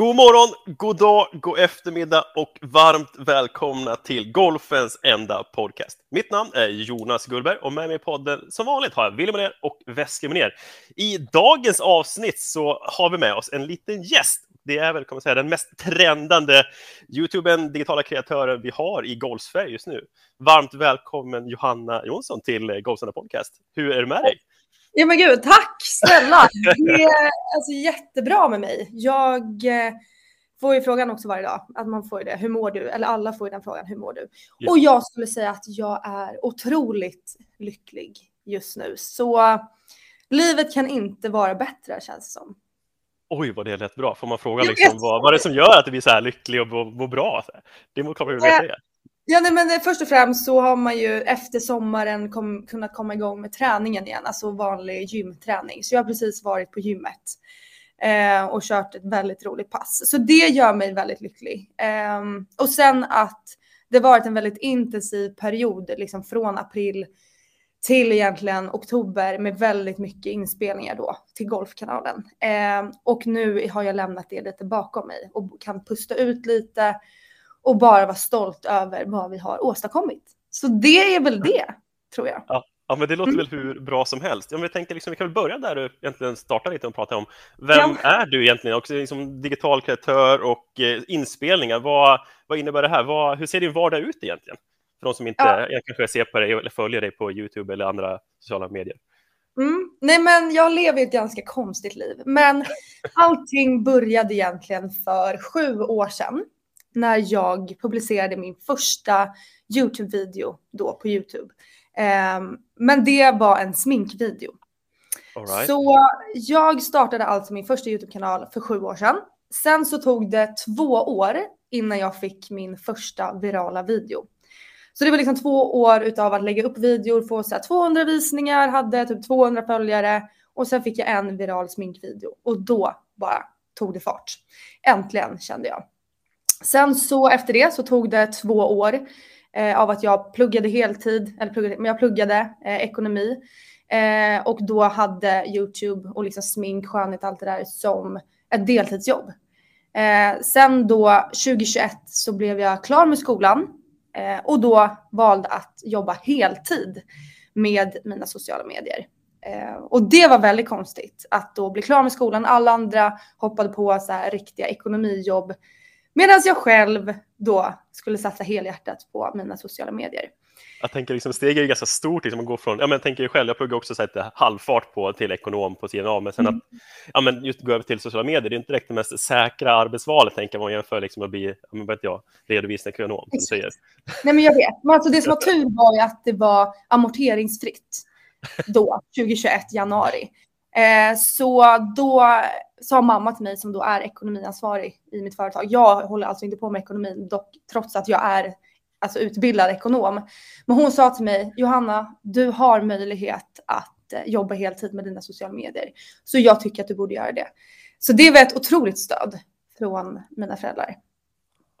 God morgon, god dag, god eftermiddag och varmt välkomna till Golfens enda podcast. Mitt namn är Jonas Gullberg och med mig i podden som vanligt har jag William Monér och Wesley Monér. I dagens avsnitt så har vi med oss en liten gäst. Det är väl, kan man säga, den mest trendande YouTuben, digitala kreatören vi har i Golfsverige just nu. Varmt välkommen Johanna Jonsson till Golfens enda podcast. Hur är det med dig? Ja men gud, tack snälla. Det är alltså jättebra med mig. Jag eh, får ju frågan också varje dag, att man får ju det, hur mår du? Eller alla får ju den frågan, hur mår du? Ja. Och jag skulle säga att jag är otroligt lycklig just nu. Så livet kan inte vara bättre känns det som. Oj, vad det lät bra. Får man fråga liksom, vad, vad är det som gör att du blir så här lycklig och mår bra? Det kan man ju veta. Ja, nej, men eh, först och främst så har man ju efter sommaren kom, kunnat komma igång med träningen igen, alltså vanlig gymträning. Så jag har precis varit på gymmet eh, och kört ett väldigt roligt pass. Så det gör mig väldigt lycklig. Eh, och sen att det varit en väldigt intensiv period, liksom från april till egentligen oktober med väldigt mycket inspelningar då till Golfkanalen. Eh, och nu har jag lämnat det lite bakom mig och kan pusta ut lite och bara vara stolt över vad vi har åstadkommit. Så det är väl det, tror jag. Ja. Ja, men det låter mm. väl hur bra som helst. Men jag tänker liksom, vi kan väl börja där och egentligen starta lite och prata om vem ja. är du egentligen? Också liksom digital kreatör och eh, inspelningar. Vad, vad innebär det här? Vad, hur ser din vardag ut egentligen? För de som inte ja. kanske ser på dig eller följer dig på Youtube eller andra sociala medier. Mm. Nej, men jag lever ett ganska konstigt liv, men allting började egentligen för sju år sedan när jag publicerade min första Youtube-video då på Youtube. Um, men det var en sminkvideo. Right. Så jag startade alltså min första Youtube-kanal för sju år sedan. Sen så tog det två år innan jag fick min första virala video. Så det var liksom två år utav att lägga upp videor, få så 200 visningar, hade typ 200 följare och sen fick jag en viral sminkvideo och då bara tog det fart. Äntligen kände jag. Sen så efter det så tog det två år eh, av att jag pluggade heltid, eller pluggade, men jag pluggade eh, ekonomi eh, och då hade Youtube och liksom smink, skönhet, allt det där som ett deltidsjobb. Eh, sen då 2021 så blev jag klar med skolan eh, och då valde att jobba heltid med mina sociala medier. Eh, och det var väldigt konstigt att då bli klar med skolan. Alla andra hoppade på så här riktiga ekonomijobb Medan jag själv då skulle satsa helhjärtat på mina sociala medier. Jag tänker liksom steget är ganska stort, liksom att gå från, ja men jag tänker själv, jag pluggar också så här, halvfart på till ekonom på sidan av, men sen mm. att ja, men just gå över till sociala medier, det är inte direkt det mest säkra arbetsvalet, tänker man jämför liksom att bli, ja, men vet jag, som säger. Nej men jag vet, men alltså det som var tur var ju att det var amorteringsfritt då, 2021, januari. Eh, så då sa mamma till mig som då är ekonomiansvarig i mitt företag. Jag håller alltså inte på med ekonomin dock, trots att jag är alltså, utbildad ekonom. Men hon sa till mig, Johanna, du har möjlighet att eh, jobba heltid med dina sociala medier. Så jag tycker att du borde göra det. Så det var ett otroligt stöd från mina föräldrar.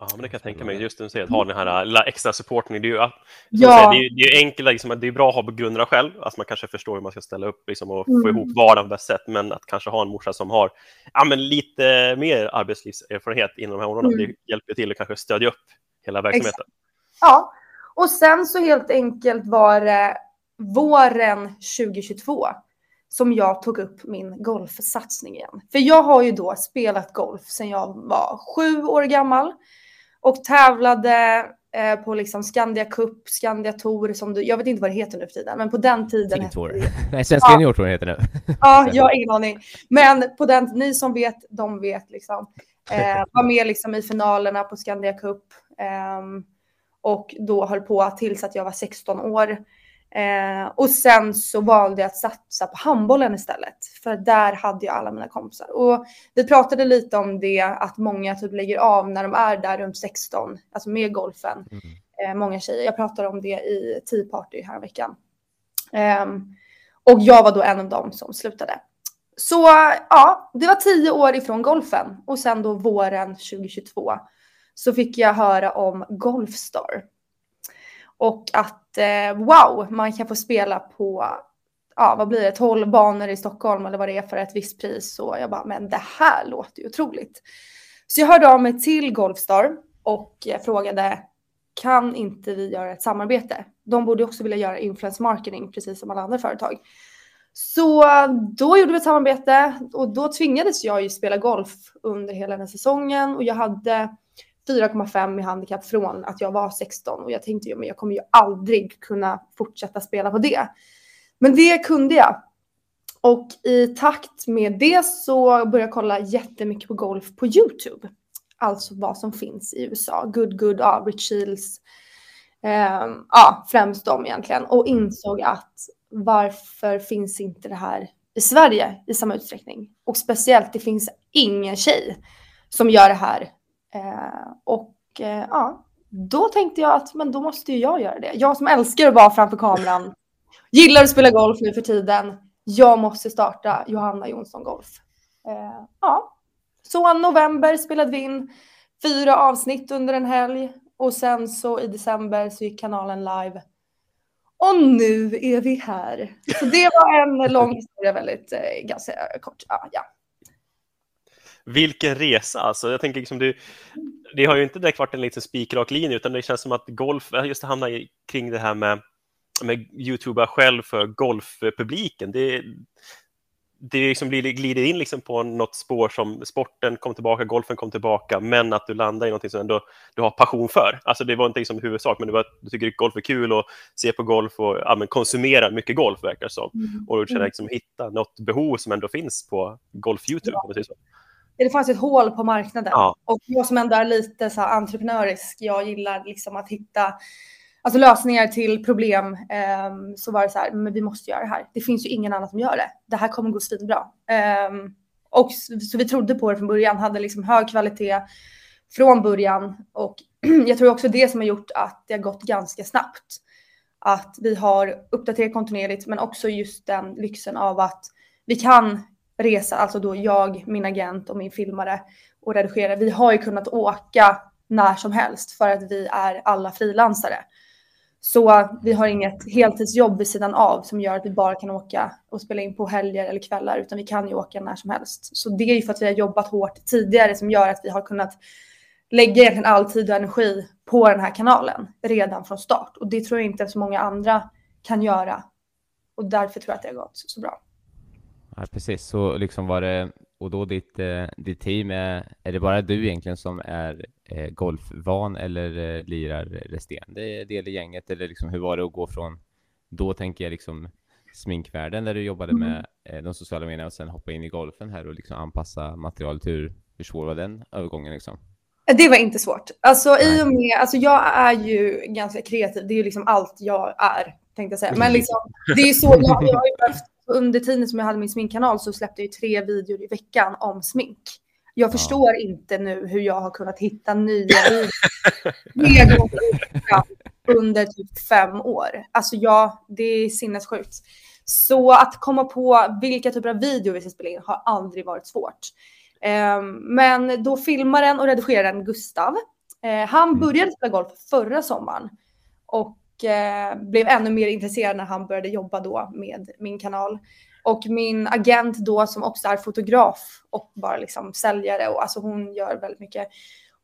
Ja, men det kan jag tänka mig. Just det du säger, att ha den här lilla extra supporten. Det är ju, ja. säger, det är, ju enkelt, liksom, det är bra att ha grunderna själv, alltså man kanske förstår hur man ska ställa upp liksom, och mm. få ihop vardagen på bäst sätt, men att kanske ha en morsa som har ja, men lite mer arbetslivserfarenhet inom de här områdena, mm. det hjälper till att kanske stödja upp hela verksamheten. Exakt. Ja, och sen så helt enkelt var det våren 2022 som jag tog upp min golfsatsning igen. För jag har ju då spelat golf sedan jag var sju år gammal och tävlade eh, på liksom Skandia Cup, Skandia Tour, som du, jag vet inte vad det heter nu för tiden, men på den tiden. Hette det. Nej, Svenska ja. Tour heter det Ja, jag har ingen aning. Men på den, ni som vet, de vet liksom. Eh, var med liksom i finalerna på Skandia Cup. Eh, och då höll på tills att jag var 16 år. Eh, och sen så valde jag att satsa på handbollen istället. För där hade jag alla mina kompisar. Och vi pratade lite om det, att många typ lägger av när de är där runt 16, alltså med golfen. Mm. Eh, många tjejer. Jag pratade om det i Tea Party här veckan. Eh, och jag var då en av dem som slutade. Så ja, det var tio år ifrån golfen. Och sen då våren 2022 så fick jag höra om Golfstar. Och att eh, wow, man kan få spela på, ja vad blir det, 12 banor i Stockholm eller vad det är för ett visst pris. Så jag bara, men det här låter ju otroligt. Så jag hörde av mig till Golfstar och frågade kan inte vi göra ett samarbete? De borde också vilja göra influence marketing precis som alla andra företag. Så då gjorde vi ett samarbete och då tvingades jag ju spela golf under hela den här säsongen och jag hade 4,5 i handikapp från att jag var 16 och jag tänkte ju men jag kommer ju aldrig kunna fortsätta spela på det. Men det kunde jag. Och i takt med det så började jag kolla jättemycket på golf på YouTube. Alltså vad som finns i USA. Good Good, ja, Rich Shields. Eh, ja, främst dem egentligen. Och insåg att varför finns inte det här i Sverige i samma utsträckning? Och speciellt, det finns ingen tjej som gör det här. Eh, och eh, ja, då tänkte jag att men då måste ju jag göra det. Jag som älskar att vara framför kameran, gillar att spela golf nu för tiden. Jag måste starta Johanna Jonsson Golf. Eh, ja, så november spelade vi in fyra avsnitt under en helg och sen så i december så gick kanalen live. Och nu är vi här. Så det var en lång historia, väldigt eh, ganska kort. Ja, ja. Vilken resa alltså. Jag tänker liksom du, det har ju inte direkt varit en liten spikrak linje utan det känns som att golf, just hamnar kring det här med, med Youtuba själv för golfpubliken. Det, det liksom glider in liksom på något spår som sporten kom tillbaka, golfen kom tillbaka, men att du landar i något som ändå du har passion för. Alltså det var inte liksom huvudsak, men det var du tycker att golf är kul och se på golf och ja, konsumera mycket golf verkar det som. Mm. Och du känner liksom hitta något behov som ändå finns på golf-Youtube. Ja. Det fanns ett hål på marknaden ja. och jag som ändå är lite så entreprenörisk, jag gillar liksom att hitta alltså lösningar till problem um, så var det så här, men vi måste göra det här. Det finns ju ingen annan som gör det. Det här kommer gå svinbra. Um, och så, så, vi trodde på det från början, hade liksom hög kvalitet från början och jag tror också det som har gjort att det har gått ganska snabbt. Att vi har uppdaterat kontinuerligt men också just den lyxen av att vi kan resa, alltså då jag, min agent och min filmare och redigerare, Vi har ju kunnat åka när som helst för att vi är alla frilansare. Så vi har inget heltidsjobb vid sidan av som gör att vi bara kan åka och spela in på helger eller kvällar, utan vi kan ju åka när som helst. Så det är ju för att vi har jobbat hårt tidigare som gör att vi har kunnat lägga egentligen all tid och energi på den här kanalen redan från start. Och det tror jag inte så många andra kan göra. Och därför tror jag att det har gått så bra. Ja, precis. Så liksom var det, och då ditt, eh, ditt team, är, är det bara du egentligen som är eh, golfvan eller eh, lirar resterande del i gänget? Eller liksom, hur var det att gå från, då tänker jag liksom sminkvärlden där du jobbade mm. med eh, de sociala medierna och sen hoppa in i golfen här och liksom anpassa materialet. Hur, hur svår var den övergången liksom? Det var inte svårt. Alltså i och med, alltså jag är ju ganska kreativ. Det är ju liksom allt jag är, tänkte jag säga. Men liksom, det är ju så, jag, jag har ju behövt under tiden som jag hade min sminkkanal så släppte jag tre videor i veckan om smink. Jag förstår ja. inte nu hur jag har kunnat hitta nya videor under typ fem år. Alltså ja, det är sinnessjukt. Så att komma på vilka typer av videor vi ska spela in har aldrig varit svårt. Um, men då filmaren och redigeraren Gustav, uh, han mm. började spela golf förra sommaren och eh, blev ännu mer intresserad när han började jobba då med min kanal. Och min agent då som också är fotograf och bara liksom säljare och alltså hon gör väldigt mycket.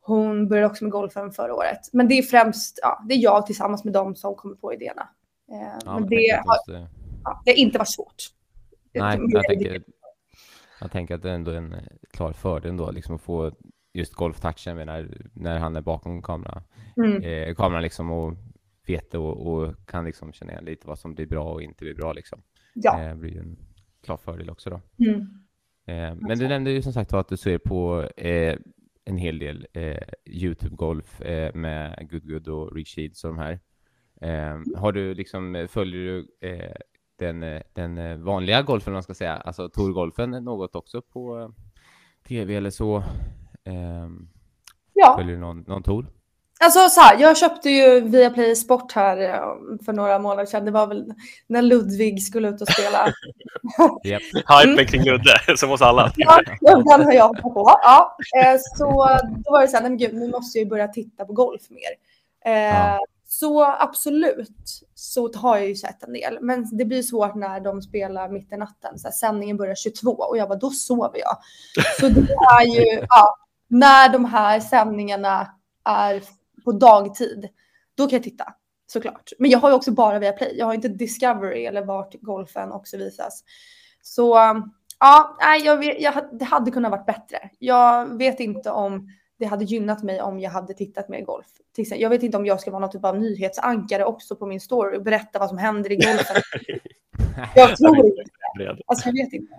Hon började också med golfen förra året. Men det är främst, ja, det är jag tillsammans med dem som kommer på idéerna. Eh, ja, men det har, ja, det har inte varit svårt. Nej, jag tänker, jag tänker att det är ändå en klar fördel då, liksom att få just golftouchen när, när han är bakom kameran. Mm. Eh, kameran liksom och vet och, och, kan liksom känna igen lite vad som blir bra och inte blir bra. Liksom. Ja. Eh, blir en klar fördel också då. Mm. Eh, men du nämnde ju som sagt att du ser på eh, en hel del eh, Youtube-golf eh, med Good Good och Rick Shields och de här. Eh, har du liksom, följer du den, den vanliga golfen, man ska säga, alltså Torgolfen något också på tv eller så? ja. Följer du någon, någon Tor? Alltså så här, jag köpte ju Viaplay Sport här eh, för några månader sedan. Det var väl när Ludvig skulle ut och spela. yep. Hypen kring Ludde, som hos alla. ja, den har jag hoppat på. Ja. Eh, så då var det så här, nej gud, nu måste jag ju börja titta på golf mer. Eh, ja. Så absolut så har jag ju sett en del. Men det blir svårt när de spelar mitt i natten. Så här, sändningen börjar 22 och jag bara, då sover jag. Så det är ju, ja, när de här sändningarna är på dagtid, då kan jag titta såklart. Men jag har ju också bara via Play. Jag har inte Discovery eller vart golfen också visas. Så ja, nej, jag jag, det hade kunnat varit bättre. Jag vet inte om det hade gynnat mig om jag hade tittat mer golf. Jag vet inte om jag ska vara någon typ av nyhetsankare också på min story och berätta vad som händer i golfen. jag tror inte det. Alltså jag vet inte.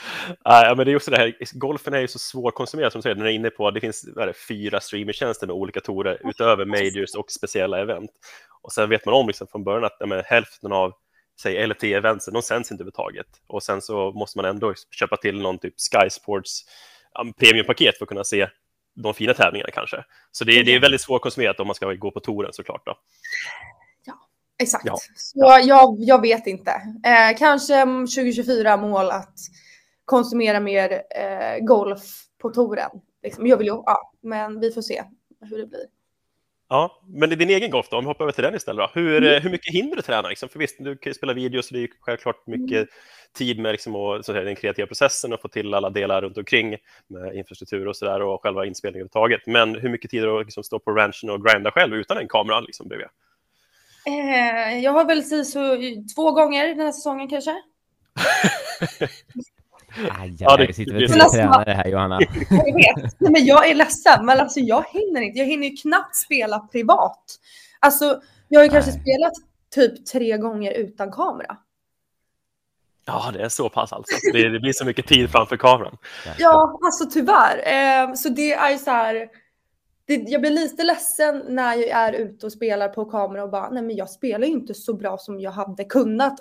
Ja, men det är också det här, golfen är ju så svårkonsumerad som du säger, när är inne på, det finns det, fyra streamertjänster med olika torer utöver majors och speciella event. Och sen vet man om liksom från början att ja, hälften av säg LT-eventsen, de sänds inte överhuvudtaget. Och sen så måste man ändå köpa till någon typ Sky Sports ja, premiumpaket för att kunna se de fina tävlingarna kanske. Så det är, det är väldigt svårkonsumerat om man ska gå på touren såklart. Då. Ja, exakt. Ja. Så Jag, jag vet inte. Eh, kanske 2024 mål att konsumera mer eh, golf på touren. Liksom. Jag vill ju, ja, men vi får se hur det blir. Ja, men i din egen golf då, om vi hoppar över till den istället då. Hur, mm. hur mycket hinner du träna? Liksom? För visst, du kan ju spela video så det är självklart mycket mm. tid med liksom, och, så den kreativa processen och få till alla delar runt omkring med infrastruktur och sådär och själva inspelningen överhuvudtaget. Men hur mycket tid har du liksom, stå på ranchen och grinda själv utan en kamera liksom, bredvid? Eh, jag har väl så, två gånger den här säsongen kanske. Aj, ja, det, sitter väl tre tränare här Johanna. Jag vet, men jag är ledsen, men alltså jag hinner inte. Jag hinner ju knappt spela privat. Alltså, jag har ju kanske spelat typ tre gånger utan kamera. Ja, det är så pass alltså. Det, det blir så mycket tid framför kameran. Ja, alltså tyvärr. Eh, så det är ju så här. Det, jag blir lite ledsen när jag är ute och spelar på kamera och bara, nej men jag spelar ju inte så bra som jag hade kunnat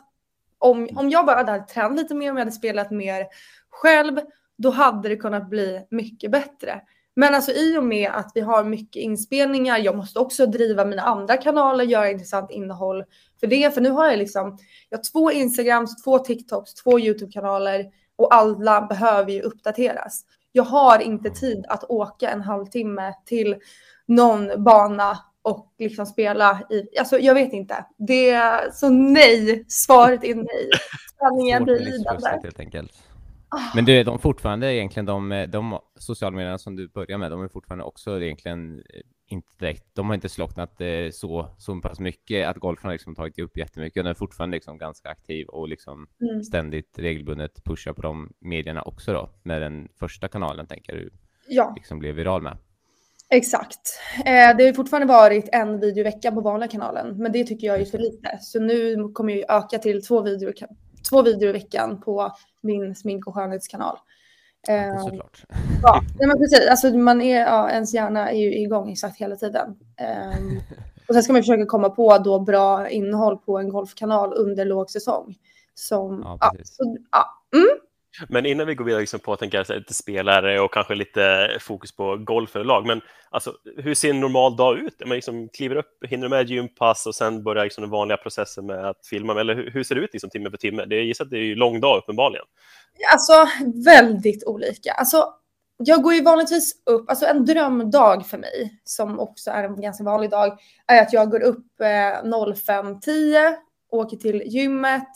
om, om jag bara hade tränat lite mer, om jag hade spelat mer själv, då hade det kunnat bli mycket bättre. Men alltså i och med att vi har mycket inspelningar, jag måste också driva mina andra kanaler, göra intressant innehåll för det. För nu har jag liksom, jag har två Instagrams, två TikToks, två YouTube-kanaler och alla behöver ju uppdateras. Jag har inte tid att åka en halvtimme till någon bana och liksom spela i, alltså jag vet inte. Det är så nej, svaret är nej. Träningen blir lidande. Helt enkelt. Ah. Men du, de fortfarande egentligen, de, de sociala medierna som du börjar med, de är fortfarande också egentligen eh, inte direkt, de har inte slocknat eh, så, så pass mycket att golfen har liksom tagit upp jättemycket. Den är fortfarande liksom ganska aktiv och liksom mm. ständigt regelbundet pushar på de medierna också då, med den första kanalen tänker du ja. liksom blev viral med. Exakt. Eh, det har fortfarande varit en video i veckan på vanliga kanalen, men det tycker jag är för lite. Så nu kommer jag öka till två videor, två videor i veckan på min smink och skönhetskanal. Eh, såklart. Ja, men precis. Alltså, man är, ja, ens hjärna är ju igång exakt hela tiden. Eh, och sen ska man försöka komma på då bra innehåll på en golfkanal under lågsäsong. Som, ja, ja, så, ja. Mm. Men innan vi går vidare liksom på att tänka lite spelare och kanske lite fokus på golf lag, men alltså, hur ser en normal dag ut? Man liksom kliver upp, hinner med gympass och sen börjar liksom den vanliga processen med att filma, eller hur, hur ser det ut liksom, timme för timme? Det gissar att det är en lång dag uppenbarligen. Alltså väldigt olika. Alltså, jag går ju vanligtvis upp, alltså en drömdag för mig, som också är en ganska vanlig dag, är att jag går upp eh, 05.10, åker till gymmet,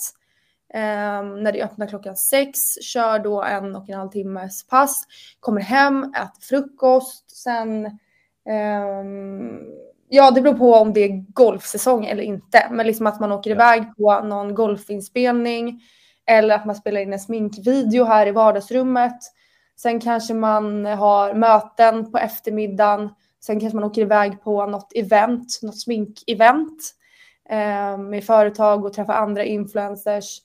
när det öppnar klockan sex, kör då en och en halv timmes pass, kommer hem, äter frukost, sen um, Ja, det beror på om det är golfsäsong eller inte, men liksom att man åker ja. iväg på någon golfinspelning eller att man spelar in en sminkvideo här i vardagsrummet. Sen kanske man har möten på eftermiddagen. Sen kanske man åker iväg på något event, något sminkevent eh, med företag och träffar andra influencers.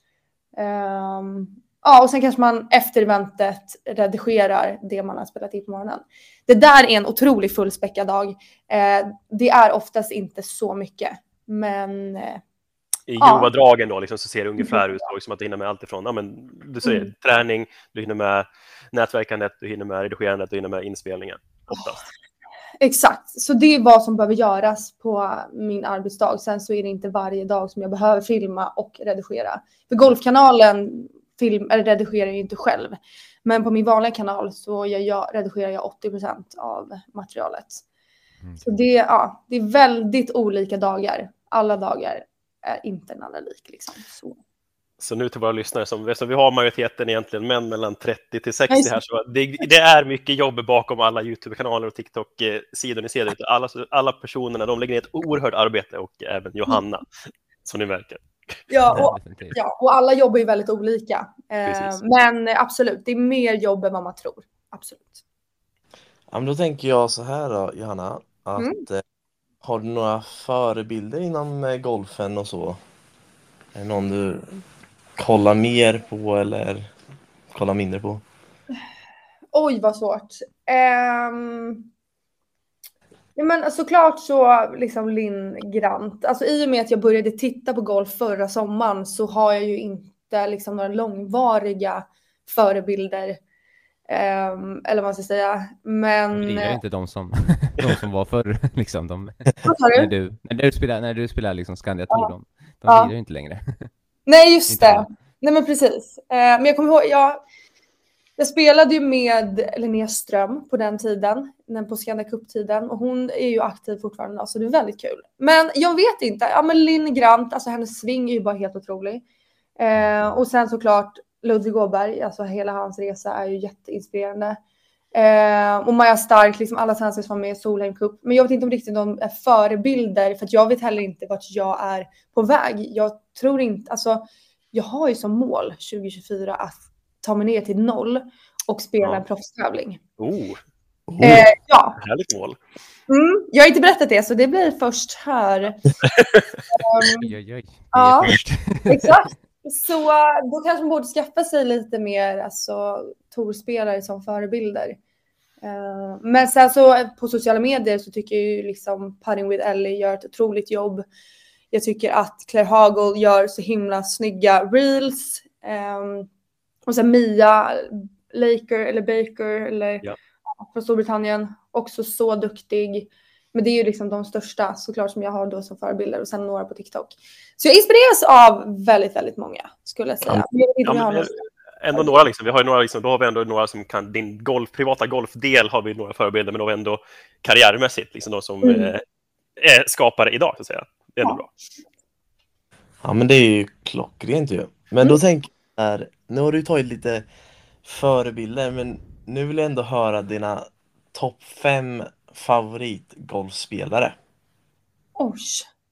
Um, ja, och sen kanske man efter eventet redigerar det man har spelat in på morgonen. Det där är en otroligt fullspäckad dag. Uh, det är oftast inte så mycket, men uh, i grova dragen då liksom, så ser det ungefär ut som att du hinner med allt ifrån, ja, men, du säger mm. träning, du hinner med nätverkandet, du hinner med redigerandet, du hinner med inspelningen oftast. Exakt, så det är vad som behöver göras på min arbetsdag. Sen så är det inte varje dag som jag behöver filma och redigera. För Golfkanalen film, eller redigerar jag inte själv. Men på min vanliga kanal så jag, jag, redigerar jag 80% av materialet. Mm. Så det, ja, det är väldigt olika dagar. Alla dagar är inte en annan lik. Liksom. Så. Så nu till våra lyssnare, som, eftersom vi har majoriteten egentligen män mellan 30 till 60 här, så det, det är mycket jobb bakom alla YouTube-kanaler och TikTok-sidor ni ser. Alla, alla personerna, de lägger ner ett oerhört arbete och även Johanna, som ni märker. Ja och, ja, och alla jobbar ju väldigt olika. Eh, men absolut, det är mer jobb än vad man tror. Absolut. Ja, men då tänker jag så här då, Johanna, att mm. eh, har du några förebilder inom eh, golfen och så? Är det någon du kollar mer på eller kollar mindre på? Oj, vad svårt. Um... Ja, men såklart så liksom Linn Grant. Alltså i och med att jag började titta på golf förra sommaren så har jag ju inte liksom några långvariga förebilder. Um, eller vad man ska säga. Men... Det är inte de som, de som var förr. Liksom, de, när, du, när du spelar, när du spelar liksom Scandia Tour, ja. de, de ja. lirar ju inte längre. Nej, just det. Nej, men precis. Uh, men jag kommer ihåg, jag, jag spelade ju med Linnea Ström på den tiden, den på Scandia Cup-tiden och hon är ju aktiv fortfarande, så det är väldigt kul. Men jag vet inte, ja men Linn Grant, alltså hennes sving är ju bara helt otrolig. Eh, och sen såklart Ludvig Åberg, alltså hela hans resa är ju jätteinspirerande. Eh, och Maja Stark, liksom alla svenskar som var med i Solheim Cup. Men jag vet inte om riktigt de är förebilder för att jag vet heller inte vart jag är på väg. Jag tror inte, alltså jag har ju som mål 2024 att ta mig ner till noll och spela ja. en proffstävling. Oh. Oh. Eh, ja. Härligt mål. Mm, jag har inte berättat det, så det blir först här. um, oj, oj, oj. Ja, exakt. Så då kanske man borde skaffa sig lite mer alltså, torspelare som förebilder. Uh, men sen så på sociala medier så tycker jag ju liksom Putting with Ellie gör ett otroligt jobb. Jag tycker att Claire Hagel gör så himla snygga reels. Um, och sen Mia Laker eller Baker eller ja. från Storbritannien. Också så duktig. Men det är ju liksom de största såklart som jag har då som förebilder och sen några på TikTok. Så jag inspireras av väldigt, väldigt många skulle jag säga. Ja, men, ändå några liksom. Vi har ju några liksom, då har vi ändå några som kan, din golf, privata golfdel har vi några förebilder, men då har vi ändå karriärmässigt liksom de som mm. eh, är skapare idag så att säga. Det är ändå ja. bra. Ja, men det är ju klockrent ju. Men mm. då tänker jag här, nu har du tagit lite förebilder, men nu vill jag ändå höra dina topp fem favoritgolfspelare. Oj,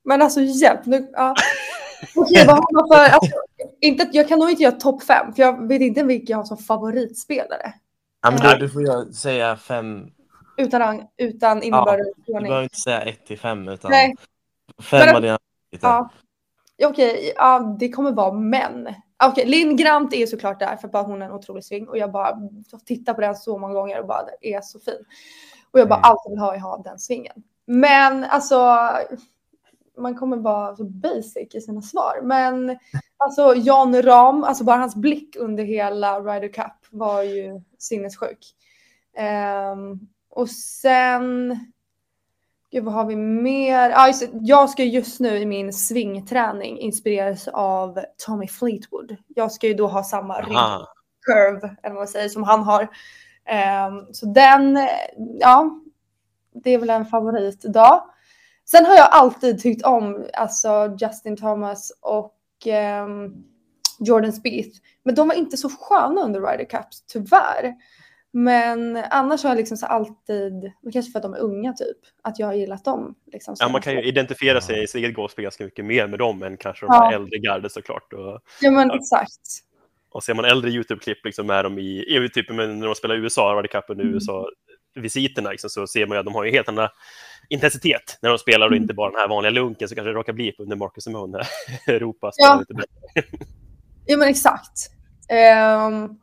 men alltså hjälp nu. Ja. Okej, vad har man för... Alltså, inte, jag kan nog inte göra topp fem, för jag vet inte vilka jag har som favoritspelare. Ja, men då, du får jag säga fem. Utan, utan innebörd ja, Du behöver inte säga ett till fem, utan Nej. fem men, av dina ja. Okej, ja, det kommer vara män. Okej, Linn Grant är såklart där för att hon är en otrolig sving och jag bara tittar på den så många gånger och bara det är så fin. Och jag bara mm. alltid vill ha, ha den svingen. Men alltså, man kommer vara så basic i sina svar. Men alltså Jan Ram, alltså bara hans blick under hela Ryder Cup var ju sinnessjuk. Um, och sen Gud, vad har vi mer? Ah, just, jag ska just nu i min svingträning inspireras av Tommy Fleetwood. Jag ska ju då ha samma curve eller vad man säger, som han har. Um, så den, ja, det är väl en favorit idag. Sen har jag alltid tyckt om alltså Justin Thomas och um, Jordan Spieth. Men de var inte så sköna under Ryder Cup, tyvärr. Men annars har jag liksom så alltid, kanske för att de är unga typ, att jag har gillat dem. Liksom, ja, man kan ju identifiera sig i sitt eget golfspel ganska mycket mer med dem än kanske de ja. äldre gardet såklart. Och, ja, men ja. exakt. Och ser man äldre YouTube-klipp liksom med dem i, typ när de spelar i USA, Ryder Cup under mm. USA-visiterna, liksom, så ser man ju att de har ju helt andra intensitet när de spelar och mm. inte bara den här vanliga lunken så kanske det råkar bli under Marcus Simone Europa ja. lite bättre. ja, men exakt. Um,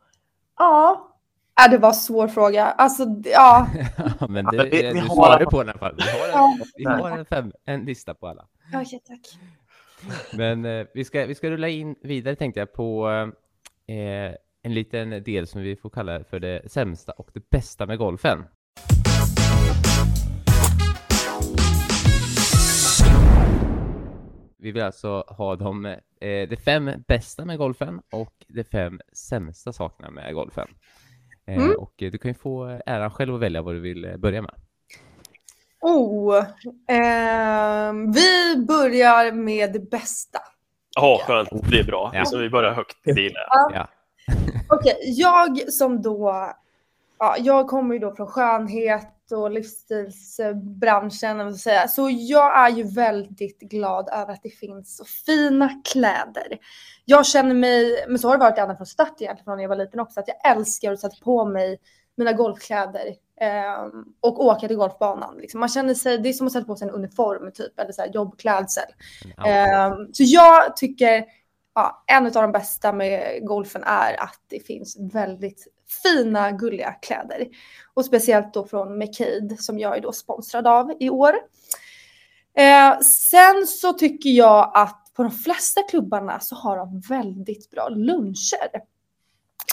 ja, Ja, det var en svår fråga. Alltså, ja. ja men det, det, du svarade på den i alla fall. Vi har, en, vi har en, fem, en lista på alla. Okej, okay, tack. Men eh, vi, ska, vi ska rulla in vidare tänkte jag på eh, en liten del som vi får kalla för det sämsta och det bästa med golfen. Vi vill alltså ha de, eh, de fem bästa med golfen och de fem sämsta sakerna med golfen. Eh, mm. Och du kan ju få äran själv att välja vad du vill eh, börja med. Oh, eh, vi börjar med det bästa. Ja, skönt. Det är bra. Ja. Så vi börjar högt. Det gillar jag. Ja. Okej, okay, jag som då... Ja, jag kommer ju då från skönhet och livsstilsbranschen. Säga. Så jag är ju väldigt glad över att det finns så fina kläder. Jag känner mig, men så har det varit ända från start egentligen, från när jag var liten också, att jag älskar att sätta på mig mina golfkläder eh, och åka till golfbanan. Liksom. Man känner sig, det är som att sätta på sig en uniform typ, eller så här, jobbklädsel. Eh, så jag tycker ja, en av de bästa med golfen är att det finns väldigt fina, gulliga kläder. Och speciellt då från McCade som jag är då sponsrad av i år. Eh, sen så tycker jag att på de flesta klubbarna så har de väldigt bra luncher.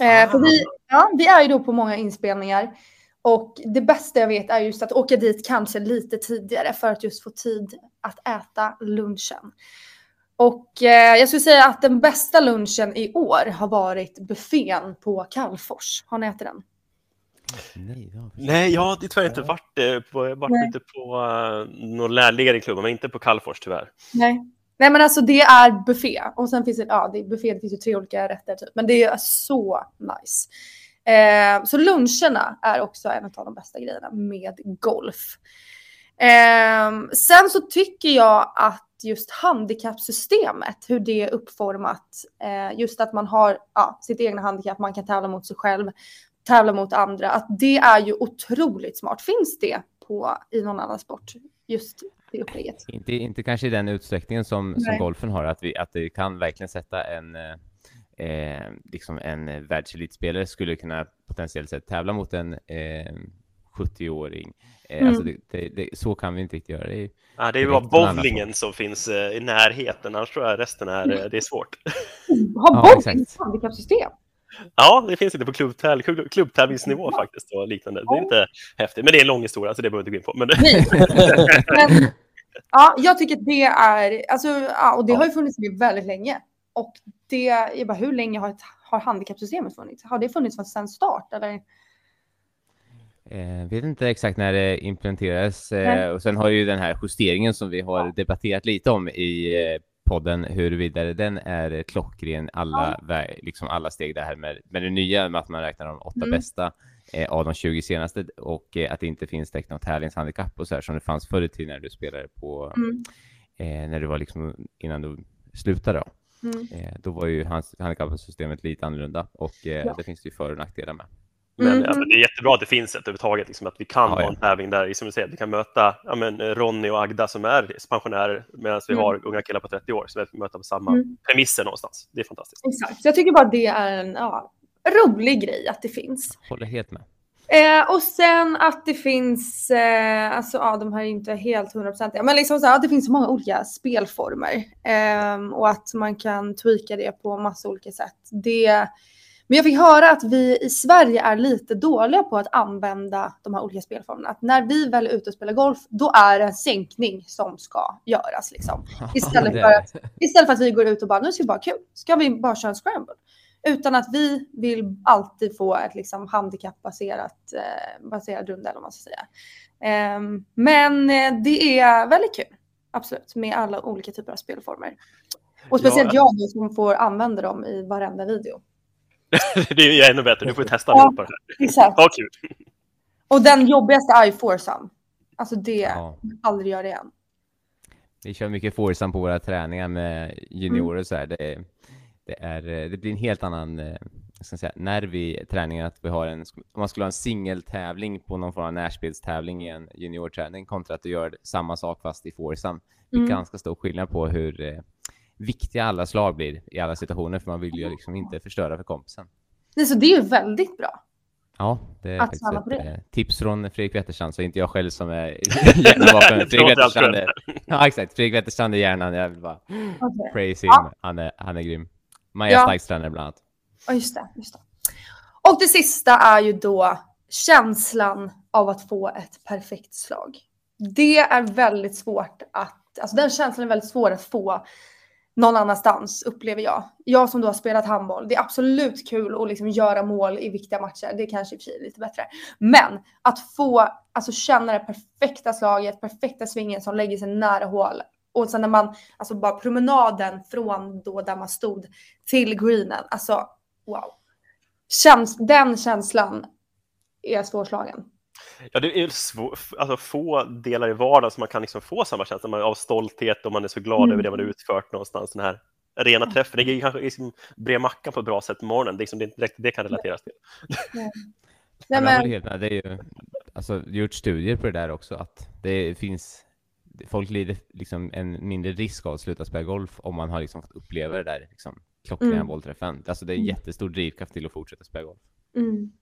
Eh, för vi, ja, vi är ju då på många inspelningar och det bästa jag vet är just att åka dit kanske lite tidigare för att just få tid att äta lunchen. Och eh, jag skulle säga att den bästa lunchen i år har varit buffén på Kallfors. Har ni ätit den? Nej, ja, Nej, jag har tyvärr inte varit eh, på, jag varit ute på uh, någon lärligare klubb, men inte på Kallfors tyvärr. Nej. Nej, men alltså det är buffé och sen finns det, ja, det är buffé, det finns ju tre olika rätter typ, men det är så nice. Eh, så luncherna är också en av de bästa grejerna med golf. Eh, sen så tycker jag att just handikappsystemet, hur det är uppformat. Eh, just att man har ja, sitt egna handikapp, man kan tävla mot sig själv, tävla mot andra. Att det är ju otroligt smart. Finns det på, i någon annan sport? Just det upplägget. Inte, inte kanske i den utsträckningen som, som golfen har, att, vi, att det kan verkligen sätta en eh, liksom en världselitspelare skulle kunna potentiellt sett tävla mot en eh, 70-åring Eh, mm. Alltså det, det, det, så kan vi inte riktigt göra. Det är, ja, det är bara bowlingen som finns eh, i närheten, annars tror jag resten är, mm. det är svårt. Har ja, bowling ett handikappsystem? Ja, det finns inte på klubbtäv klubbtävlingsnivå faktiskt och liknande. Det är inte häftigt, men det är en lång historia så det behöver vi inte gå in på. Men... men, ja, jag tycker att det är, alltså, ja, och det har ju funnits med väldigt länge. Och det, jag bara, hur länge har, ett, har handikappsystemet funnits? Har det funnits sedan start eller? Jag eh, vet inte exakt när det implementerades eh, och sen har ju den här justeringen som vi har debatterat lite om i eh, podden huruvida den är klockren alla, ja. liksom alla steg det här med, med det nya med att man räknar de åtta mm. bästa eh, av de 20 senaste och eh, att det inte finns direkt något tävlingshandikapp och så här som det fanns förr i tiden när du spelade på mm. eh, när du var liksom innan du slutade då. Mm. då var ju handikappsystemet lite annorlunda och ja. det finns ju för och nackdelar med. Men mm. alltså, det är jättebra att det finns ett överhuvudtaget, liksom, att vi kan ja, ha en tävling där som du säger, vi kan möta ja, men, Ronny och Agda som är pensionärer medan vi mm. har unga killar på 30 år, så vi möter på samma mm. premisser någonstans. Det är fantastiskt. Exakt, så jag tycker bara det är en ja, rolig grej att det finns. Håller helt med. Eh, och sen att det finns, eh, alltså ja, de här är inte helt hundraprocentiga, men liksom så här, att det finns så många olika spelformer eh, och att man kan tweaka det på massa olika sätt. Det men jag fick höra att vi i Sverige är lite dåliga på att använda de här olika spelformerna. Att när vi väl är ute och spelar golf, då är det en sänkning som ska göras. Liksom. Istället, för att, istället för att vi går ut och bara, nu ska vi bara kul, ska vi bara köra en scramble? Utan att vi vill alltid få ett liksom, handikappbaserat eh, baserad runda, eller vad man ska säga. Eh, men det är väldigt kul, absolut, med alla olika typer av spelformer. Och speciellt ja. jag som får använda dem i varenda video. det är ännu bättre, du får testa ja, på det här. Exakt. Ja, kul. Och den jobbigaste är ju foursome. Alltså det, ja. aldrig gör det igen. Vi kör mycket foursome på våra träningar med juniorer mm. så här. Det, det, är, det blir en helt annan eh, ska säga, nerv i träningen att vi har en, om man skulle ha en singeltävling på någon form av närspelstävling i en juniorträning kontra att du gör samma sak fast i foursome. Det är mm. ganska stor skillnad på hur eh, viktiga alla slag blir i alla situationer, för man vill ju liksom inte förstöra för kompisen. Nej, så det är ju väldigt bra. Ja, det är att faktiskt ett det. Eh, tips från Fredrik Wetterstrand, så inte jag själv som är hjärnan bakom. Fredrik Wetterstrand är, ja, exakt. Fredrik Wetterstrand är hjärnan, jag vill bara okay. praise him. Ja. Han, är, han är grym. Maja ja. Starks tränare bland annat. Ja, just det, just det. Och det sista är ju då känslan av att få ett perfekt slag. Det är väldigt svårt att, alltså den känslan är väldigt svår att få någon annanstans upplever jag. Jag som då har spelat handboll, det är absolut kul att liksom göra mål i viktiga matcher. Det är kanske i och för sig lite bättre. Men att få alltså, känna det perfekta slaget, perfekta svingen som lägger sig nära hål Och sen när man, alltså bara promenaden från då där man stod till greenen, alltså wow. Käns den känslan är svårslagen. Ja, det är svår, alltså få delar i vardagen som man kan liksom få samma känsla av stolthet och man är så glad mm. över det man har utfört någonstans. Den här rena träffen, det är kanske liksom bre mackan på ett bra sätt på morgonen, det är liksom det, det kan relateras till. Ja. Ja, men... Det är ju alltså, gjort studier på det där också, att det finns folk lider liksom en mindre risk av att sluta spela golf om man har liksom fått uppleva det där liksom, klockrena mm. bollträffen. Alltså det är en mm. jättestor drivkraft till att fortsätta spela golf. Mm.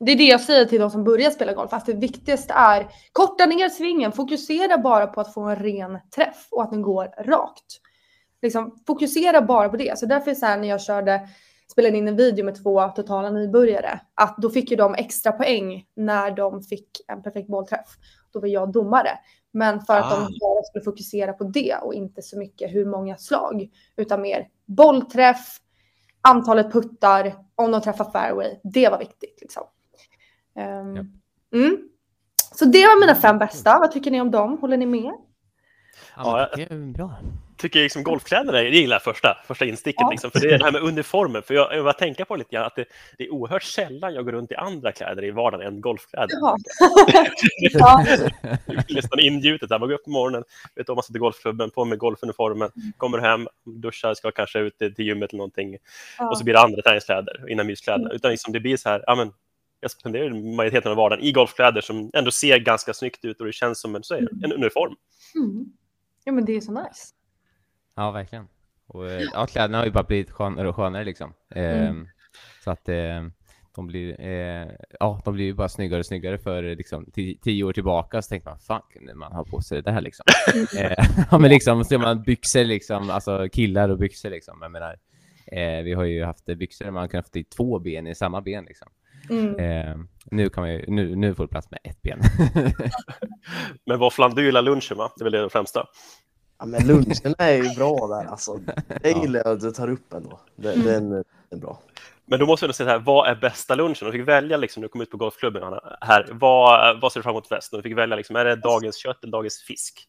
Det är det jag säger till de som börjar spela golf, att det viktigaste är korta ner svingen, fokusera bara på att få en ren träff och att den går rakt. Liksom, fokusera bara på det. Så därför är så här när jag körde, spelade in en video med två totala nybörjare, att då fick ju de extra poäng när de fick en perfekt bollträff. Då var jag domare. Men för att ah. de bara skulle fokusera på det och inte så mycket hur många slag, utan mer bollträff, antalet puttar, om de träffar fairway. Det var viktigt. Liksom. Um, ja. mm. Så det var mina fem bästa. Vad tycker ni om dem? Håller ni med? Ja, det är bra. tycker liksom golfkläderna, det gillar jag första, första insticket, ja. liksom, för det är det här med uniformen. För jag, jag var tänka på lite grann att det, det, är oerhört sällan jag går runt i andra kläder i vardagen än golfkläder. Ja. ja. Nästan ingjutet, man går upp på morgonen, vet om man sitter i golfklubben, på med golfuniformen, kommer hem, duschar, ska kanske ut till gymmet eller någonting ja. och så blir det andra träningskläder, inomhuskläder. Mm. Utan liksom det blir så här, ja men jag spenderar majoriteten av vardagen i golfkläder som ändå ser ganska snyggt ut och det känns som en, så är en uniform. Mm. Ja, men det är så nice. Ja, verkligen. Och, eh, ja, kläderna har ju bara blivit skönare och skönare liksom. Mm. Eh, så att eh, de blir, eh, ja, de blir ju bara snyggare och snyggare för liksom, tio år tillbaka så tänkte man, fan kunde man ha på sig det här liksom? Mm. eh, ja, men liksom, ser man byxor liksom, alltså killar och byxor liksom. Jag menar, eh, vi har ju haft byxor där man kan ha haft i två ben i samma ben liksom. Mm. Eh, nu, kan ju, nu, nu får du plats med ett ben. men våfflan, du gillar lunchen va? Det är väl det främsta? Ja, men lunchen är ju bra där. Alltså, det gillar jag att du tar upp ändå. Det, mm. Den är bra. Men då måste vi säga här, vad är bästa lunchen? Du fick välja, liksom, du kom ut på golfklubben här, vad, vad ser du fram emot bäst? Du fick välja, liksom, är det dagens kött eller dagens fisk?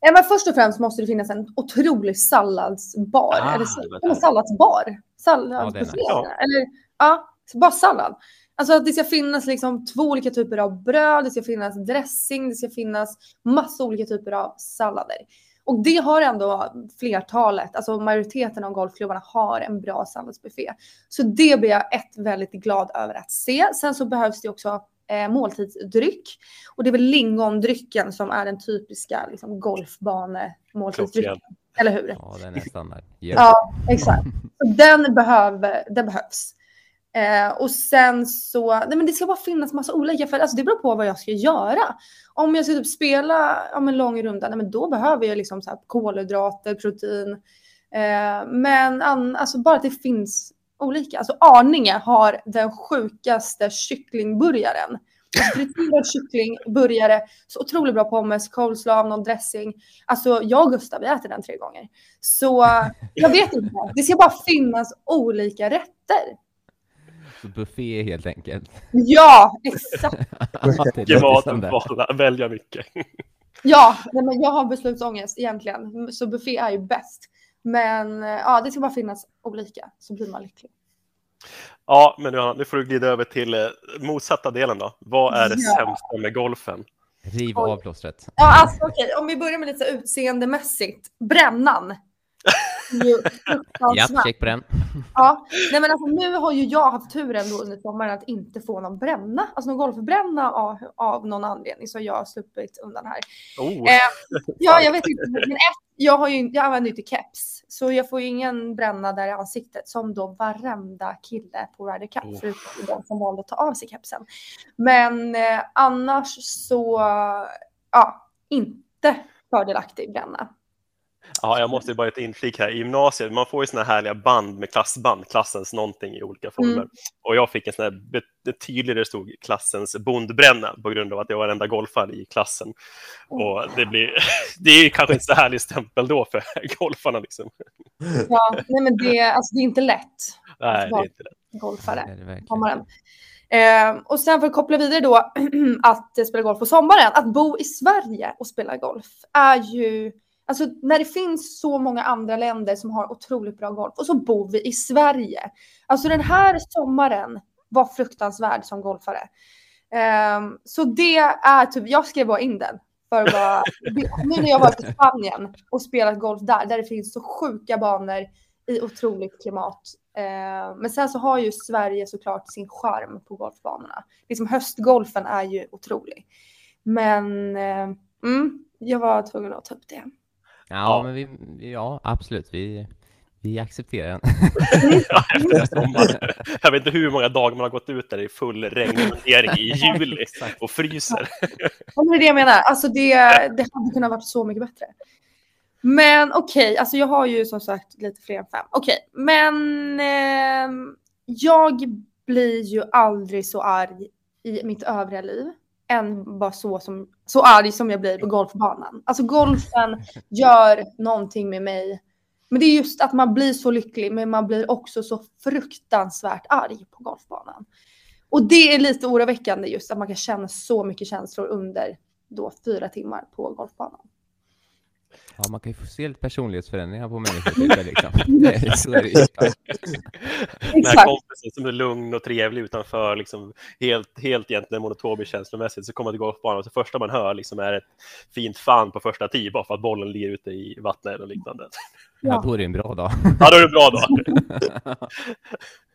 Ja, men först och främst måste det finnas en otrolig salladsbar. Ah, eller salladsbar? Salladsbuffé? Ja, eller, ja, bara sallad. Alltså att det ska finnas liksom två olika typer av bröd, det ska finnas dressing, det ska finnas massa olika typer av sallader. Och det har ändå flertalet, alltså majoriteten av golfklubbarna har en bra salladsbuffé. Så det blir jag ett väldigt glad över att se. Sen så behövs det också eh, måltidsdryck. Och det är väl lingondrycken som är den typiska liksom, golfbane-måltidsdrycken. Eller hur? Ja, den är standard. Yeah. Ja, exakt. Den, behöver, den behövs. Eh, och sen så, nej men det ska bara finnas massa olika, för alltså det beror på vad jag ska göra. Om jag ska typ spela om en lång runda, nej men då behöver jag liksom så här kolhydrater, protein. Eh, men an, alltså bara att det finns olika. Alltså Arninge har den sjukaste kycklingburgaren. Alltså, friterad kycklingburgare, så otroligt bra pommes, coleslaw, någon dressing. Alltså jag och Gustav, vi äter den tre gånger. Så jag vet inte, det ska bara finnas olika rätter. Buffé helt enkelt. Ja, exakt. Mycket mat, välja mycket. ja, men jag har beslutsångest egentligen, så buffé är ju bäst. Men ja, det ska bara finnas olika så blir man lycklig. Ja, men Johanna, nu får du glida över till eh, motsatta delen då. Vad är det ja. sämsta med golfen? Riv av plåstret. Ja, alltså okej, okay. om vi börjar med lite utseendemässigt. Brännan ja, check på den. Ja, nej men alltså nu har ju jag haft turen då under sommaren att inte få någon bränna, alltså någon golfbränna av, av någon anledning så jag har sluppit undan här. Oh. Eh, ja, jag vet inte, men ett, jag, har ju, jag använder ju inte keps så jag får ju ingen bränna där i ansiktet som då varenda kille på Ryder Cup oh. förutom de som valde att ta av sig kepsen. Men eh, annars så, ja, inte fördelaktig bränna. Ja, jag måste bara ett inflik här. I gymnasiet, man får ju såna här härliga band med klassband, klassens någonting i olika former. Mm. Och jag fick en sån här tydlig där det stod klassens bondbränna på grund av att jag var enda golfare i klassen. Och det, blir, det är kanske inte så härlig stämpel då för golfarna. Liksom. Ja, nej men det, alltså, det är inte lätt. Nej, det är inte lätt. Golfare, sommaren. Eh, och sen för att koppla vidare då att spela golf på sommaren, att bo i Sverige och spela golf är ju Alltså när det finns så många andra länder som har otroligt bra golf och så bor vi i Sverige. Alltså den här sommaren var fruktansvärd som golfare. Um, så det är typ, jag skrev bara in den. För bara, nu när jag varit i Spanien och spelat golf där, där det finns så sjuka banor i otroligt klimat. Uh, men sen så har ju Sverige såklart sin charm på golfbanorna. Liksom höstgolfen är ju otrolig. Men uh, mm, jag var tvungen att ta upp det. Ja, ja. men vi, ja absolut. Vi, vi accepterar den. jag vet inte hur många dagar man har gått ut där i full regnmundering i juli och fryser. Ja, det är det jag menar. Alltså det, det hade kunnat varit så mycket bättre. Men okej, okay, alltså jag har ju som sagt lite fler än fem. Okej, okay, men eh, jag blir ju aldrig så arg i mitt övriga liv än bara så, som, så arg som jag blir på golfbanan. Alltså golfen gör någonting med mig men det är just att man blir så lycklig, men man blir också så fruktansvärt arg på golfbanan. Och det är lite oroväckande just att man kan känna så mycket känslor under då fyra timmar på golfbanan. Ja, man kan ju få se lite personlighetsförändringar på människor. Liksom. det, så är det. Den här kompisen som är lugn och trevlig utanför, liksom, helt, helt egentligen monotomisk känslomässigt, så kommer man till golfbanan och det första man hör liksom, är ett fint fan på första tee bara för att bollen ligger ute i vattnet och liknande. Ja, då är det en bra dag. Ja, då är det en bra dag.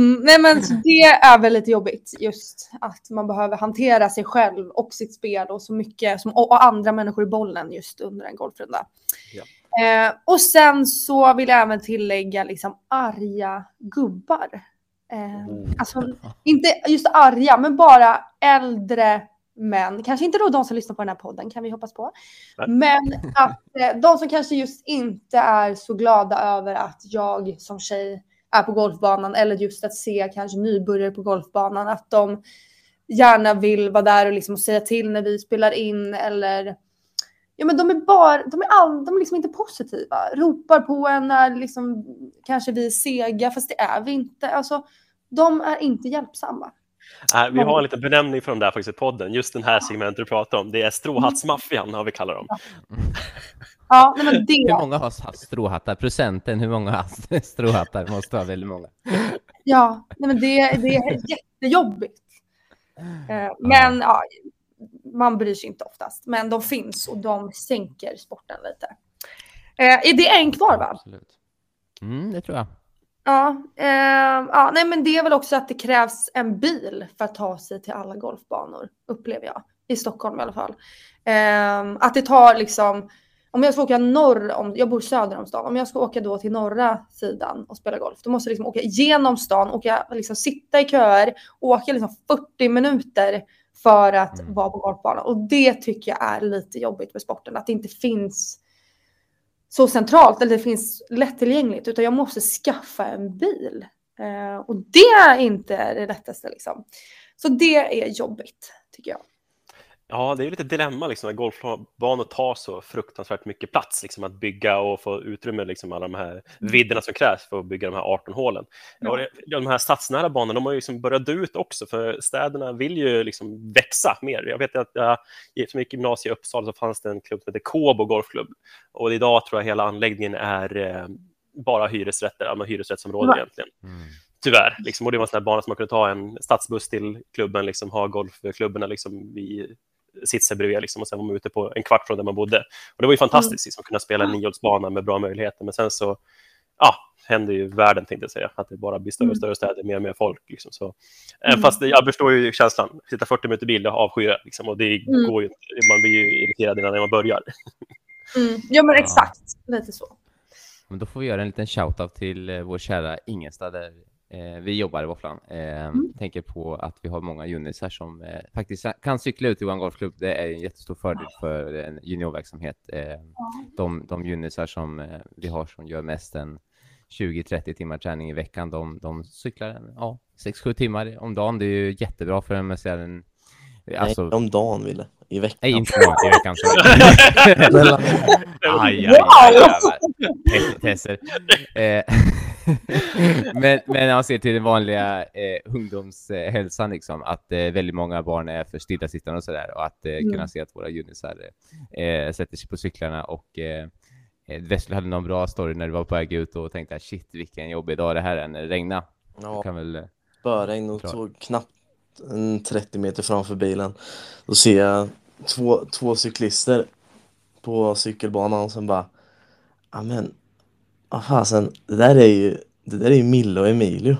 Mm, nej men det är väl lite jobbigt just att man behöver hantera sig själv och sitt spel och så mycket som, och, andra människor i bollen just under en golfrunda. Ja. Eh, och sen så vill jag även tillägga liksom arga gubbar. Eh, oh. Alltså inte just arga men bara äldre män, kanske inte då de som lyssnar på den här podden kan vi hoppas på. Nej. Men att eh, de som kanske just inte är så glada över att jag som tjej är på golfbanan eller just att se kanske nybörjare på golfbanan. Att de gärna vill vara där och liksom säga till när vi spelar in eller Ja, men de är bara, de är, all, de är liksom inte positiva. Ropar på en när liksom, kanske vi är sega, fast det är vi inte. Alltså, de är inte hjälpsamma. Äh, vi har en liten benämning för de där faktiskt i podden. Just den här segmentet du pratar om. Det är stråhattsmaffian har vi kallar dem. Ja, men det... Hur många har stråhattar? Procenten, hur många har stråhattar? Måste ha väldigt många. Ja, nej, men det, det är jättejobbigt. Eh, men ja, man bryr sig inte oftast. Men de finns och de sänker sporten lite. Eh, är det en kvar va? Absolut. Mm, det tror jag. Ja, eh, ja, nej men det är väl också att det krävs en bil för att ta sig till alla golfbanor, upplever jag. I Stockholm i alla fall. Eh, att det tar liksom, om jag ska åka norr om, jag bor söder om stan, om jag ska åka då till norra sidan och spela golf, då måste jag liksom åka genom stan, åka, liksom sitta i köer, åka liksom 40 minuter för att mm. vara på golfbanan. Och det tycker jag är lite jobbigt med sporten, att det inte finns så centralt eller det finns lättillgängligt utan jag måste skaffa en bil. Eh, och det är inte det lättaste liksom. Så det är jobbigt tycker jag. Ja, det är lite dilemma liksom, att golfbanor tar så fruktansvärt mycket plats, liksom, att bygga och få utrymme, liksom, alla de här mm. vidderna som krävs för att bygga de här 18 hålen. Ja. Och de här stadsnära banorna, de har ju liksom börjat dö ut också, för städerna vill ju liksom växa mer. Jag vet att jag, som gick gymnasiet i Uppsala så fanns det en klubb som heter Kåbo Golfklubb, och idag tror jag hela anläggningen är eh, bara hyresrätter, alltså hyresrättsområden ja. egentligen. Mm tyvärr. Liksom. Och det var en sån här bana som man kunde ta en stadsbuss till klubben, liksom, ha golfklubborna liksom, vid sitsen bredvid liksom, och sen var man ute på en kvart från där man bodde. Och det var ju fantastiskt liksom, att kunna spela en niohålsbana med bra möjligheter. Men sen så ja, händer ju världen, tänkte jag säga, att det bara blir större och mm. större städer, mer och mer folk. Liksom, så. Mm. Fast jag förstår ju känslan, sitta 40 minuter bil, jag avskyr det. Liksom, och det mm. går ju, man blir ju irriterad innan man börjar. Mm. Ja, men exakt, lite så. Men då får vi göra en liten shout-out till eh, vår kära Ingelstad där Eh, vi jobbar i Våfflan. Eh, mm. Tänker på att vi har många junisar som eh, faktiskt kan cykla ut i vår golfklubb. Det är en jättestor fördel för en juniorverksamhet. Eh, de, de junisar som eh, vi har som gör mest än 20-30 timmar träning i veckan, de, de cyklar ja, 6-7 timmar om dagen. Det är ju jättebra för en, med en Alltså... Nej, om dagen, Ville. I veckan. Nej, inte i veckan. aj, aj, aj, aj, Tesser. Eh, men, men jag ser till den vanliga eh, ungdomshälsan, liksom, att eh, väldigt många barn är för stillasittande och sådär. Och att eh, mm. kunna se att våra junisar eh, sätter sig på cyklarna och eh, Wessler hade någon bra story när du var på väg ut och tänkte shit vilken jobbig dag det här är när det regnar. Ja, kan väl... spöregn och Klart. så knappt en 30 meter framför bilen. Då ser jag två, två cyklister på cykelbanan som bara Ja men, vad fasen, det där är ju, det där är ju Mille och Emilio.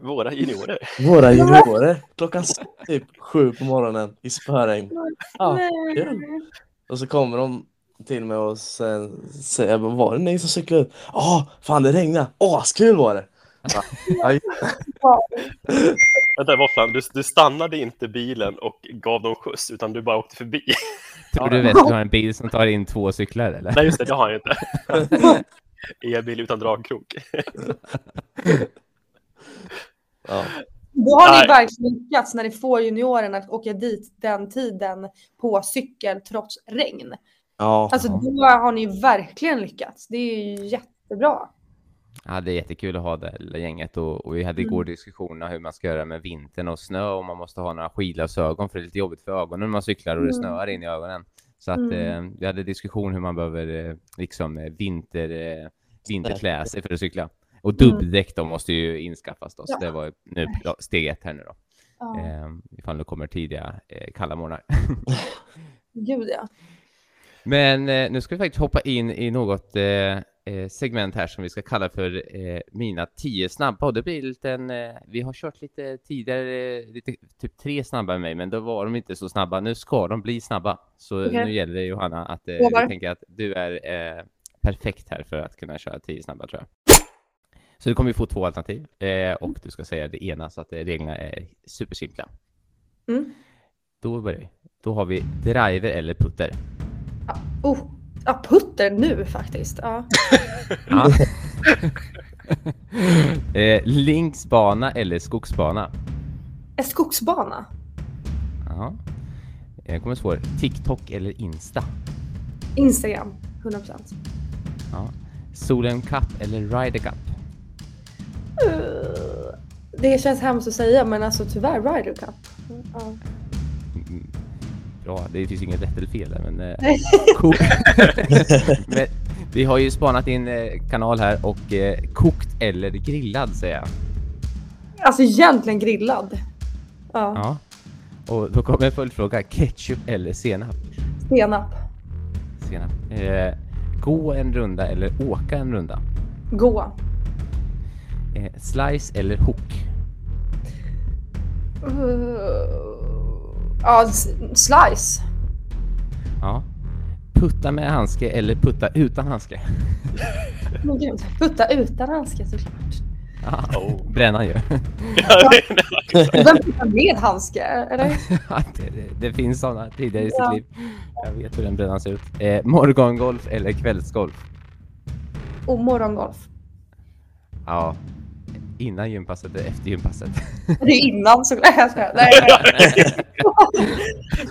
Våra juniorer. Våra juniorer. Klockan typ sju på morgonen i spöregn. Ja, kul. Och så kommer de till mig och sen säger jag, var det ni som cyklade ut? Ja, fan det regnade. Askul var det. Vänta, Våfflan, du, du stannade inte bilen och gav dem skjuts, utan du bara åkte förbi. Tror du Wessler har en bil som tar in två cyklar eller? Nej, just det, det har jag inte. E-bil utan dragkrok. ja. Då har Nej. ni verkligen lyckats när ni får juniorerna att åka dit den tiden på cykel trots regn. ja. Alltså då har ni verkligen lyckats. Det är ju jättebra. Ja, det är jättekul att ha det lilla gänget och, och vi hade igår diskussioner hur man ska göra med vintern och snö och man måste ha några skidglasögon för det är lite jobbigt för ögonen när man cyklar och det Mm. snöar in i ögonen. Så att Mm. eh, vi hade diskussion hur man behöver eh, liksom eh, vinter, vinterklä sig för att cykla. Och dubbdäck då måste ju inskaffas då, så Ja. det var nu steg ett här nu då. Ja, Eh, ifall det kommer tidiga eh, kalla morgnar. gud ja. Men eh, nu ska vi faktiskt hoppa in i något eh, segment här som vi ska kalla för eh, mina tio snabba. Och det blir lite en, eh, vi har kört lite tidigare, eh, lite, typ tre snabba med mig, men då var de inte så snabba. Nu ska de bli snabba. Så Okej. nu gäller det Johanna att eh, jag tänker att du är eh, perfekt här för att kunna köra tio snabba tror jag. Så du kommer ju få två alternativ eh, och du ska säga det ena så att eh, reglerna är supersimpla. Mm. Då börjar vi. Då har vi driver eller putter. Oh, ja, putter nu faktiskt. Ja. Ja. eh, linksbana eller skogsbana? En skogsbana. Ja. Jag kommer svår. TikTok eller Insta? Instagram. 100%. Ja. Solen Cup eller Ryder Cup? Uh, det känns hemskt att säga men alltså tyvärr Ryder Cup. Ja. Bra, det finns inget rätt eller fel där, men... Eh, cool. men vi har ju spanat in eh, kanal här och eh, kokt eller grillad säger jag. Alltså egentligen grillad. Ja, Ja. Och då kommer en följdfråga. Ketchup eller senap? senap. Senap. Eh, gå en runda eller åka en runda? Gå. Eh, slice eller hook? Uh, ja, slice. Ja. Putta med handske eller putta utan handske? Men gud, putta utan handske såklart. Ja, Oh. brännan ju. Vem puttar med handske? Eller? Det, det, det finns sådana tidigare i sitt Ja. liv. Jag vet hur den brännan ser ut. Eh, morgongolf eller kvällsgolf? Och morgongolf. Ja. Innan gympasset eller efter gympasset? Det är innan såklart. Nej, nej.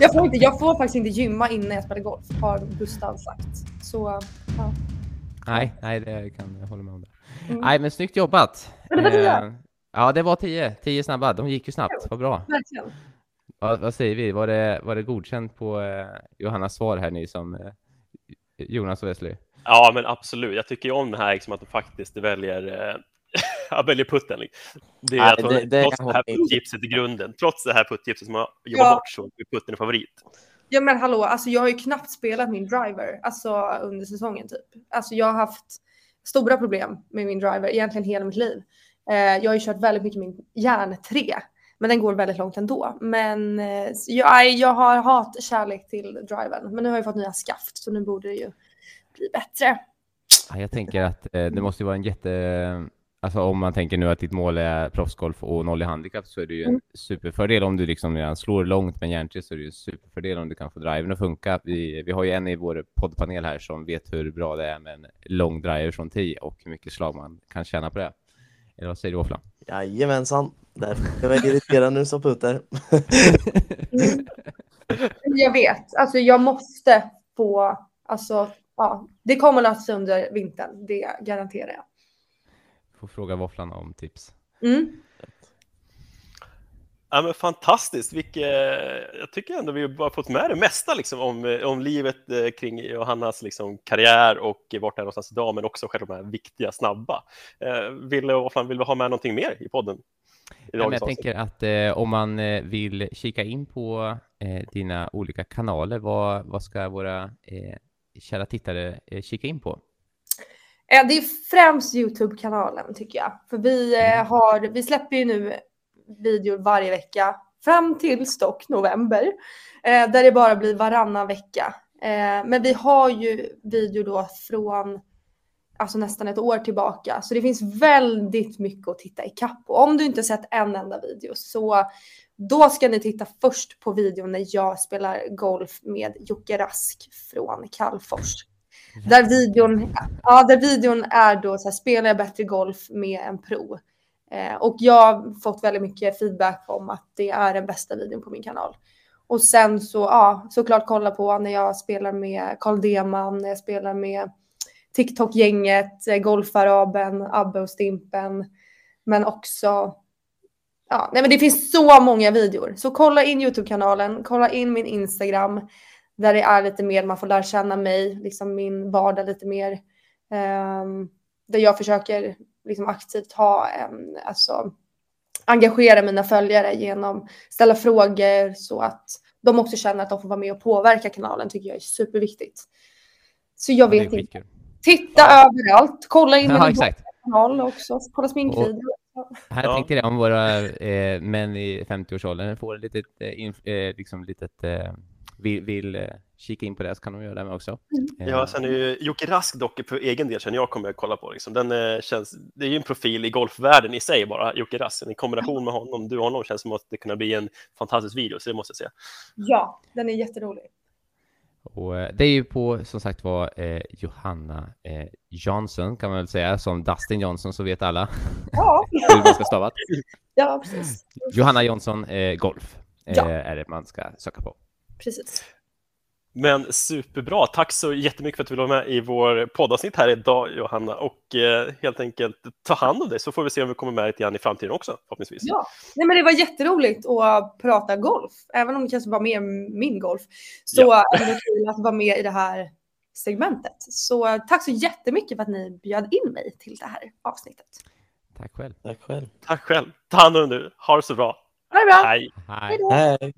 jag, får inte, jag får faktiskt inte gymma innan jag spelar golf, har Gustav sagt. Så ja. nej, nej, det kan jag hålla med om. Det. Mm. Nej, men snyggt jobbat. Men det var tio. Eh, ja, det var tio. Tio snabba. De gick ju snabbt. Vad bra. Verkligen. Vad, vad säger vi? Var det, var det godkänt på eh, Johannas svar här ni som eh, Jonas och Wesley? Ja, men absolut. Jag tycker ju om det här liksom, att de faktiskt väljer, ja, väljer putten. liksom. Det är Nej, att de, det- det trots det här puttgipset i grunden, trots det här puttgipset som har jobbat Ja. bort så är putten en favorit. Ja men hallå, alltså jag har ju knappt spelat min driver alltså under säsongen typ. Alltså jag har haft stora problem med min driver egentligen hela mitt liv. Eh, jag har ju kört väldigt mycket min järn 3, men den går väldigt långt ändå. Men eh, jag, jag har hat kärlek till drivern, men nu har jag fått nya skaft så nu borde det ju bli bättre. Ja, jag tänker att eh, det måste ju vara en jätte... Alltså om man tänker nu att ditt mål är proffsgolf och noll i handikapp så är det ju en Mm. superfördel om du liksom redan slår långt med järntre så är det ju en superfördel om du kan få driven att funka. Vi, vi har ju en i vår poddpanel här som vet hur bra det är med en lång driver från 10 och hur mycket slag man kan tjäna på det. Eller vad säger du Åfla? Jajamensan. Därför är jag irriterad nu som Putter. Jag vet, alltså jag måste få, alltså ja, det kommer lösa under vintern, det garanterar jag. Får fråga Våfflan om tips. Mm. Ja, men fantastiskt. Vilke, jag tycker ändå vi har fått med det mesta liksom, om, om livet eh, kring Johannas liksom, karriär och vart är någonstans idag, men också själva de här viktiga, snabba. Eh, vill, vill vi ha med någonting mer i podden? I ja, jag tänker att eh, om man eh, vill kika in på eh, dina olika kanaler, vad, vad ska våra eh, kära tittare kika in på? Det är främst Youtube-kanalen tycker jag. För vi, mm. har, vi släpper ju nu videor varje vecka fram till stock november. Eh, där det bara blir varannan vecka. Eh, men vi har ju video då från alltså nästan ett år tillbaka. Så det finns väldigt mycket att titta i kapp på. Om du inte sett en enda video så då ska ni titta först på videon när jag spelar golf med Jocke Rask från Kallfors. Där videon, ja, där videon är då så här, spelar jag bättre golf med en pro? Eh, och jag har fått väldigt mycket feedback om att det är den bästa videon på min kanal. Och sen så, ja, såklart kolla på när jag spelar med Carl Deman, när jag spelar med TikTok-gänget, eh, Golfaraben, Abbe och Stimpen. Men också, ja, nej men det finns så många videor. Så kolla in YouTube-kanalen, kolla in min Instagram. Där det är lite mer, man får lära känna mig, liksom min vardag lite mer. Um, där jag försöker liksom aktivt ha en, alltså engagera mina följare genom ställa frågor så att de också känner att de får vara med och påverka kanalen tycker jag är superviktigt. Så jag vet inte. Titta ja. överallt, kolla in ja, min kanal också, kolla sminkvideo. Här ja. tänkte jag om våra eh, män i 50-årsåldern får ett litet, eh, eh, liksom litet eh, vill, vill eh, kika in på det så kan de göra det med också. Mm. Ja, sen är ju Jocke Rask dock för egen del känner jag kommer att kolla på. Liksom. Den eh, känns, det är ju en profil i golfvärlden i sig bara, Jocke Rask. En kombination med honom, du och honom känns som att det kunna bli en fantastisk video, så det måste jag säga. Ja, den är jätterolig. Och eh, det är ju på, som sagt var, eh, Johanna eh, Johnson kan man väl säga, som Dustin Johnson så vet alla ja. hur man ska stava. Ja, precis. Johanna Johnson eh, Golf ja. är det man ska söka på. Precis. Men superbra. Tack så jättemycket för att du ville vara med i vår poddavsnitt här idag, Johanna. Och eh, helt enkelt ta hand om dig så får vi se om vi kommer med lite grann i framtiden också, förhoppningsvis. Ja, Nej, men det var jätteroligt att prata golf, även om det kanske var mer min golf. Så ja. är det kul att vara med i det här segmentet. Så tack så jättemycket för att ni bjöd in mig till det här avsnittet. Tack själv. Tack själv. Tack själv. Ta hand om dig nu. Ha det så bra. Ha det bra. Hej. Hej. Hej.